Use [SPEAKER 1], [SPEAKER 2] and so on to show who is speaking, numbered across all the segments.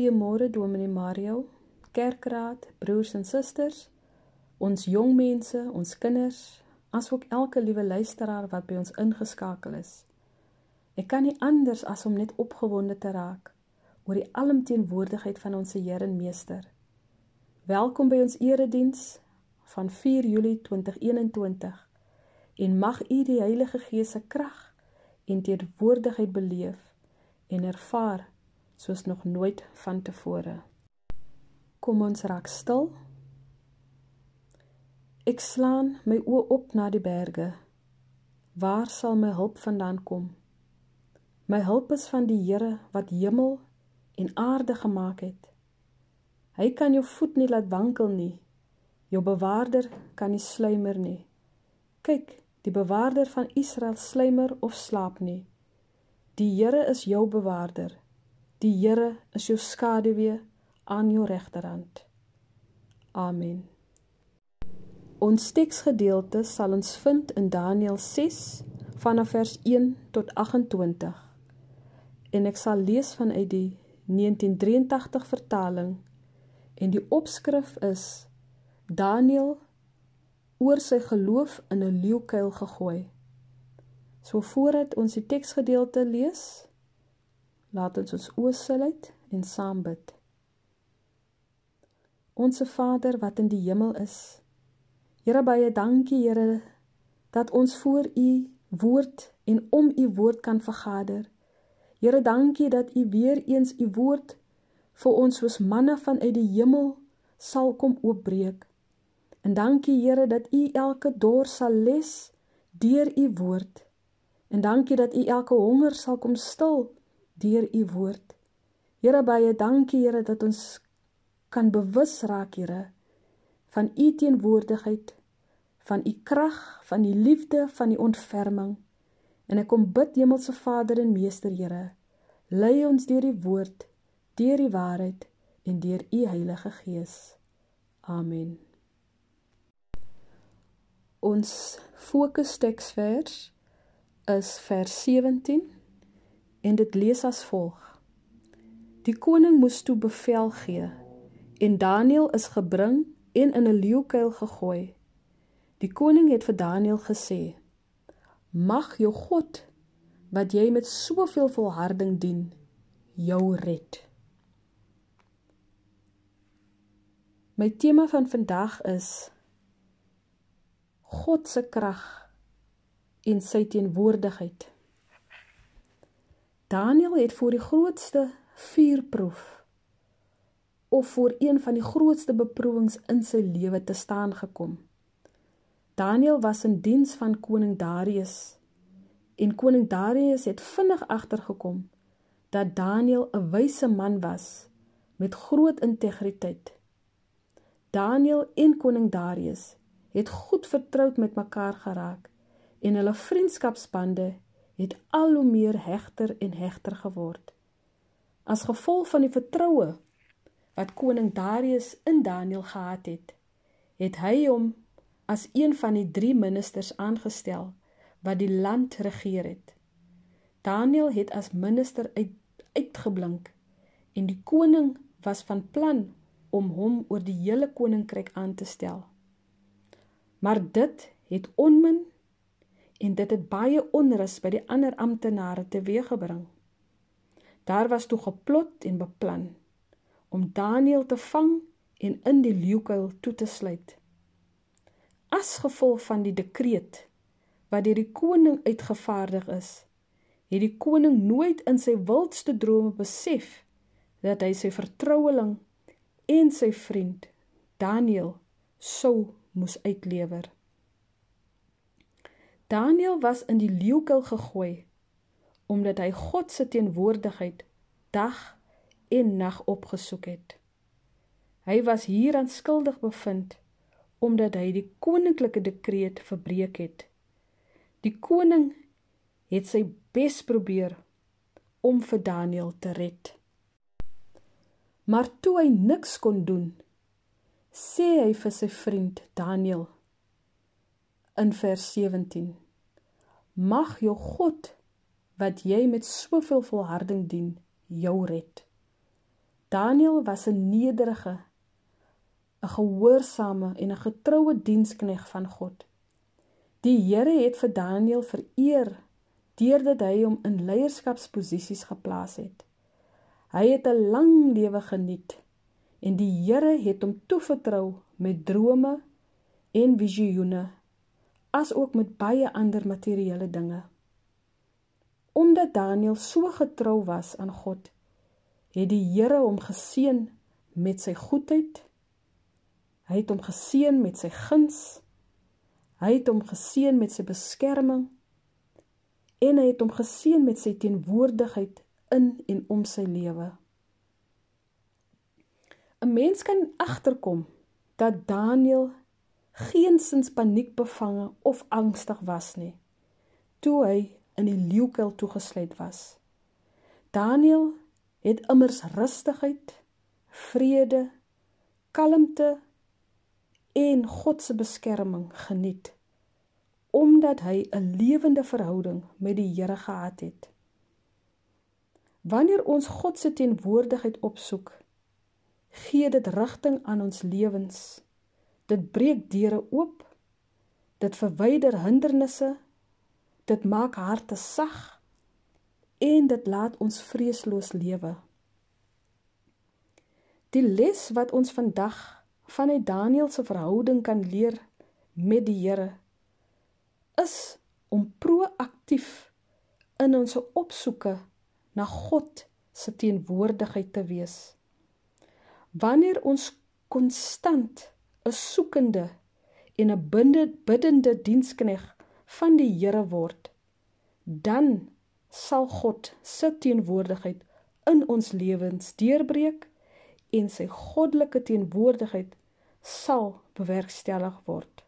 [SPEAKER 1] Goeiemôre Dominee Mario, kerkraad, broers en susters, ons jong mense, ons kinders, asook elke liewe luisteraar wat by ons ingeskakel is. Ek kan nie anders as om net opgewonde te raak oor die alomteenwoordigheid van ons Here en Meester. Welkom by ons erediens van 4 Julie 2021. En mag U die Heilige Gees se krag en teenwoordigheid beleef en ervaar soos nog nooit vantevore. Kom ons raak stil. Ek slaan my oë op na die berge. Waar sal my hulp vandaan kom? My hulp is van die Here wat hemel en aarde gemaak het. Hy kan jou voet nie laat wankel nie. Jou bewaarder kan nie sluimer nie. Kyk, die bewaarder van Israel sluimer of slaap nie. Die Here is jou bewaarder. Die Here is jou skaduwee aan jou regterhand. Amen. Ons teksgedeelte sal ons vind in Daniël 6 vanaf vers 1 tot 28. En ek sal lees vanuit die 1983 vertaling en die opskrif is Daniël oor sy geloof in 'n leeukuil gegooi. So voordat ons die teksgedeelte lees, Laat ons ons oë sluit en saam bid. Onse Vader wat in die hemel is. Here baie dankie Here dat ons voor U woord en om U woord kan vergader. Here dankie dat U weer eens U woord vir ons soos manne vanuit die hemel sal kom oopbreek. En dankie Here dat U elke dor sal les deur U woord. En dankie dat U elke honger sal kom stil deur u woord. Here baie dankie Here dat ons kan bewus raak Here van u teenwoordigheid, van u krag, van u liefde, van u ontferming. En ek kom bid Hemelse Vader en Meester Here, lei ons deur die woord, deur die waarheid en deur u Heilige Gees. Amen. Ons fokusteksvers is vers 17 en dit lees as volg: Die koning moes toe bevel gee en Daniël is gebring en in 'n leeukuil gegooi. Die koning het vir Daniël gesê: Mag jou God wat jy met soveel volharding dien, jou red. My tema van vandag is God se krag en sy teenwoordigheid. Daniel het voor die grootste vuurproef of voor een van die grootste beproewings in sy lewe te staan gekom. Daniel was in diens van koning Darius en koning Darius het vinnig agtergekom dat Daniel 'n wyse man was met groot integriteit. Daniel en koning Darius het goed vertroud met mekaar geraak en hulle vriendskapsbande het al hoe meer hegter en hegter geword. As gevolg van die vertroue wat koning Darius in Daniël gehad het, het hy hom as een van die 3 ministers aangestel wat die land regeer het. Daniël het as minister uit, uitgeblink en die koning was van plan om hom oor die hele koninkryk aan te stel. Maar dit het onmin en dit het baie onrus by die ander amptenare teweeggebring. Daar was toe geplot en beplan om Daniël te vang en in die leeukuil toe te sluit. As gevolg van die dekreet wat deur die koning uitgevaardig is, het die koning nooit in sy wildste drome besef dat hy sy vertroueling en sy vriend Daniël sou moes uitlewer. Daniel was in die leeukuil gegooi omdat hy God se teenwoordigheid dag en nag opgesoek het. Hy was hieraan skuldig bevind omdat hy die koninklike dekreet verbreek het. Die koning het sy bes probeer om vir Daniel te red. Maar toe hy niks kon doen, sê hy vir sy vriend Daniel in vers 17. Mag jou God wat jy met soveel volharding dien, jou red. Daniel was 'n nederige, 'n gehoorsame en 'n getroue dienskneg van God. Die Here het vir Daniel vereer deurdat hy hom in leierskapsposisies geplaas het. Hy het 'n lang lewe geniet en die Here het hom toevertrou met drome en visioene asook met baie ander materiële dinge. Omdat Daniel so getrou was aan God, het die Here hom geseën met sy goedheid. Hy het hom geseën met sy guns. Hy het hom geseën met sy beskerming en hy het hom geseën met sy teenwoordigheid in en om sy lewe. 'n Mens kan agterkom dat Daniel geensins paniekbevange of angstig was nie toe hy in die leeukuil toegesluit was. Daniel het immers rustigheid, vrede, kalmte en God se beskerming geniet omdat hy 'n lewende verhouding met die Here gehad het. Wanneer ons God se teenwoordigheid opsoek, gee dit rigting aan ons lewens. Dit breek deure oop. Dit verwyder hindernisse. Dit maak harte sag en dit laat ons vreesloos lewe. Die les wat ons vandag vanuit Daniël se verhouding kan leer met die Here is om proaktief in ons opsoeke na God se teenwoordigheid te wees. Wanneer ons konstant 'n soekende en 'n biddende dienskneg van die Here word, dan sal God se teenwoordigheid in ons lewens deurbreek en sy goddelike teenwoordigheid sal bewerkstellig word.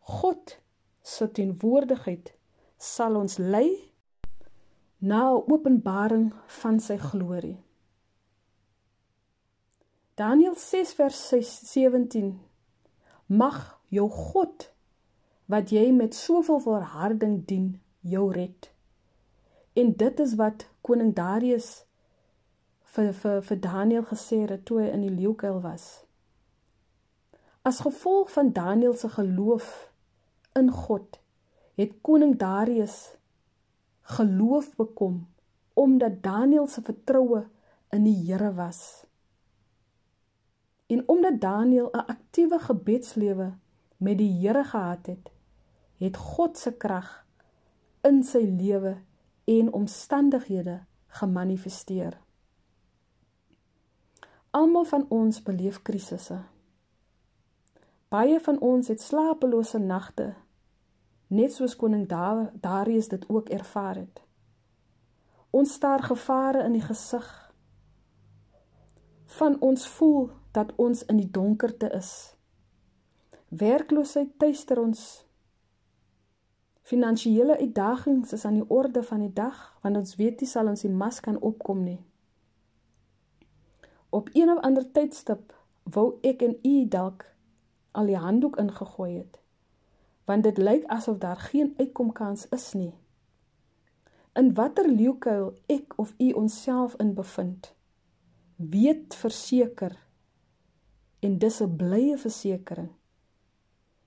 [SPEAKER 1] God se teenwoordigheid sal ons lei na 'n openbaring van sy glorie. Daniël 6 vers 17 Mag jou God wat jy met soveel volharding dien jou red. En dit is wat koning Darius vir vir vir Daniël gesê het toe hy in die leeukuil was. As gevolg van Daniël se geloof in God het koning Darius geloof bekom omdat Daniël se vertroue in die Here was. En omdat Daniël 'n aktiewe gebedslewe met die Here gehad het, het God se krag in sy lewe en omstandighede gemanifesteer. Almal van ons beleef krisisse. Baie van ons het slapelose nagte net soos koning Darius dit ook ervaar het. Ons staar gevare in die gesig. Van ons voel dat ons in die donkerte is. Werkloosheid tuister ons. Finansiële uitdagings is aan die orde van die dag, want ons weet nie sal ons die mas kan opkom nie. Op een of ander tydstip wou ek en u dalk al die handdoek ingegooi het want dit lyk asof daar geen uitkomkans is nie. In watter leeukuil ek of u onsself in bevind, weet verseker en dis 'n blye versekering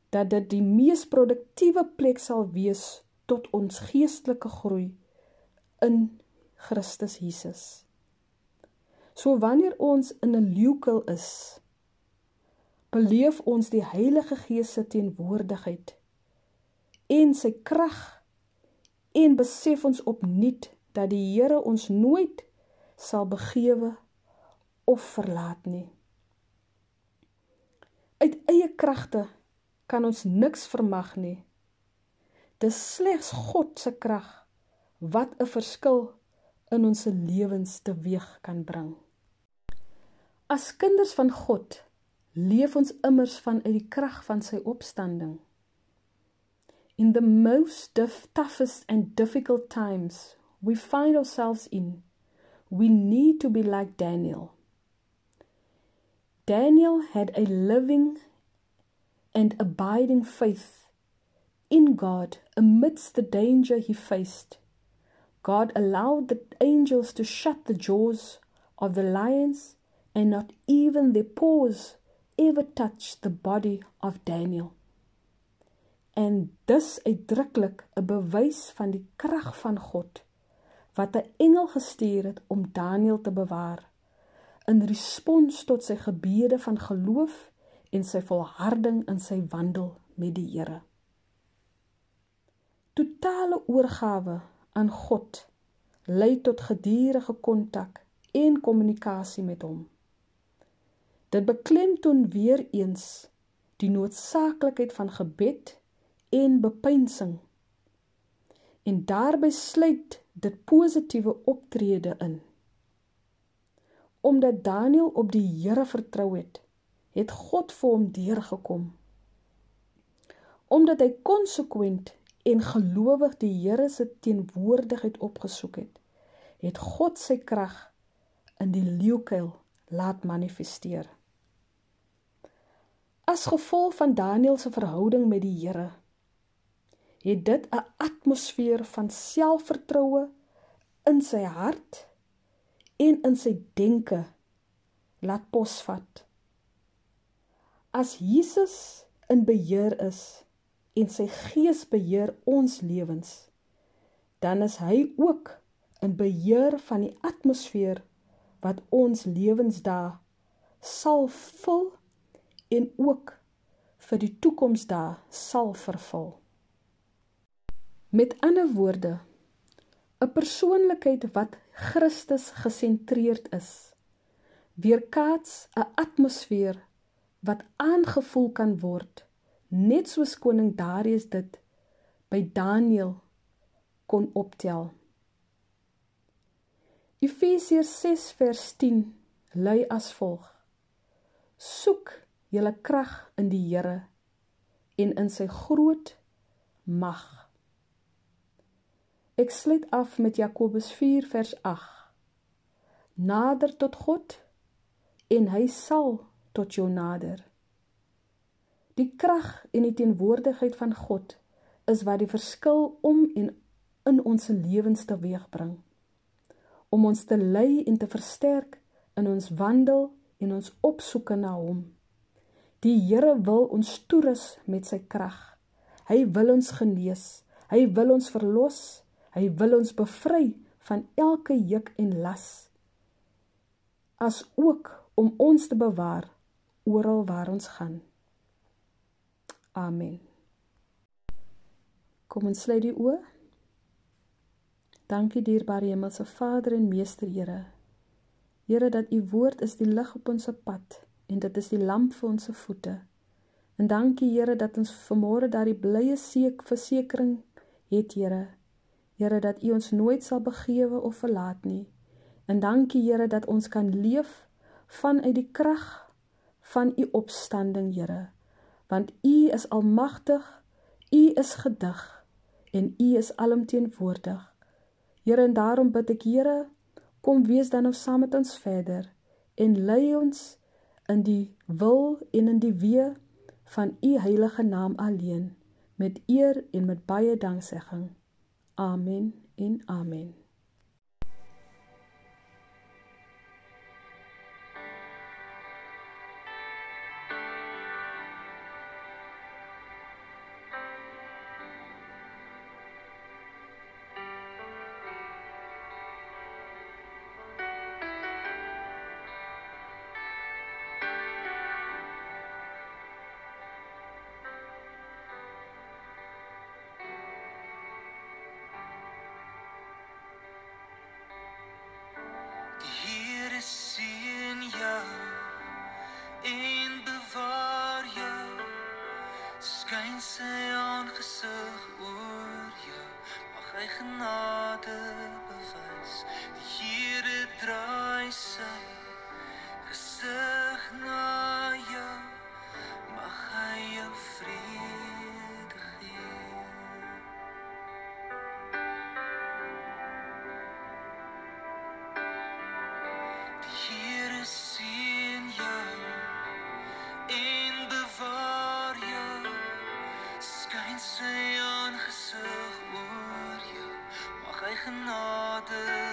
[SPEAKER 1] dat dit die mees produktiewe plek sal wees tot ons geestelike groei in Christus Jesus. So wanneer ons in 'n leeukuil is, beleef ons die Heilige Gees se teenwoordigheid en sy krag en besef ons opnuut dat die Here ons nooit sal begewe of verlaat nie. Uit eie kragte kan ons niks vermag nie. Dis slegs God se krag wat 'n verskil in ons lewens teweeg kan bring. As kinders van God leef ons immers vanuit die krag van sy opstanding. In the most toughest and difficult times we find ourselves in, we need to be like Daniel. Daniel had a living and abiding faith in God amidst the danger he faced. God allowed the angels to shut the jaws of the lions, and not even their paws ever touched the body of Daniel. En dis uitdruklik 'n bewys van die krag van God wat 'n engel gestuur het om Daniel te bewaar in respons tot sy gebede van geloof en sy volharding in sy wandel met die Here. Totale oorgawe aan God lei tot gedurende kontak en kommunikasie met hom. Dit beklemtoon weer eens die noodsaaklikheid van gebed en bepeinsing. En daarby sluit dit positiewe optrede in. Omdat Daniël op die Here vertrou het, het God vir hom deurgekom. Omdat hy konsekwent en gelowig die Here se teenwoordigheid opgesoek het, het God sy krag in die leeukuil laat manifesteer. As gevolg van Daniël se verhouding met die Here, het dit 'n atmosfeer van selfvertroue in sy hart en in sy denke laat posvat. As Jesus in beheer is en sy gees beheer ons lewens, dan is hy ook in beheer van die atmosfeer wat ons lewensdae sal vul en ook vir die toekoms daar sal vervul. Met ander woorde, 'n persoonlikheid wat Christus gesentreerd is, weerkaats 'n atmosfeer wat aangevoel kan word, net soos koning Darius dit by Daniël kon optel. Efesiërs 6 vers 10 lui as volg: Soek julle krag in die Here en in sy groot mag. Ek sluit af met Jakobus 4 vers 8. Nader tot God en hy sal tot jou nader. Die krag en die teenwoordigheid van God is wat die verskil om en in ons lewens teweegbring om ons te lei en te versterk in ons wandel en ons opsoeke na hom. Die Here wil ons toerus met sy krag. Hy wil ons genees. Hy wil ons verlos. Hy wil ons bevry van elke juk en las. As ook om ons te bewaar oral waar ons gaan. Amen. Kom ons sluit die oë. Dankie dierbare Hemelse Vader en Meester Here. Here dat U woord is die lig op ons pad en dit is die lamp vir ons voete. En dankie Here dat ons vanmôre daardie blye seek versekering het Here. Here dat U ons nooit sal begewe of verlaat nie. En dankie Here dat ons kan leef vanuit die krag van U opstanding Here. Want U is almagtig, U is gedig en U is alomteenwoordig. Here en daarom bid ek Here, kom wees dan nou saam met ons verder en lei ons in die wil en in die weë van u heilige naam alleen met eer en met baie danksegging. Amen en amen. aangesig oor jou mag hy genade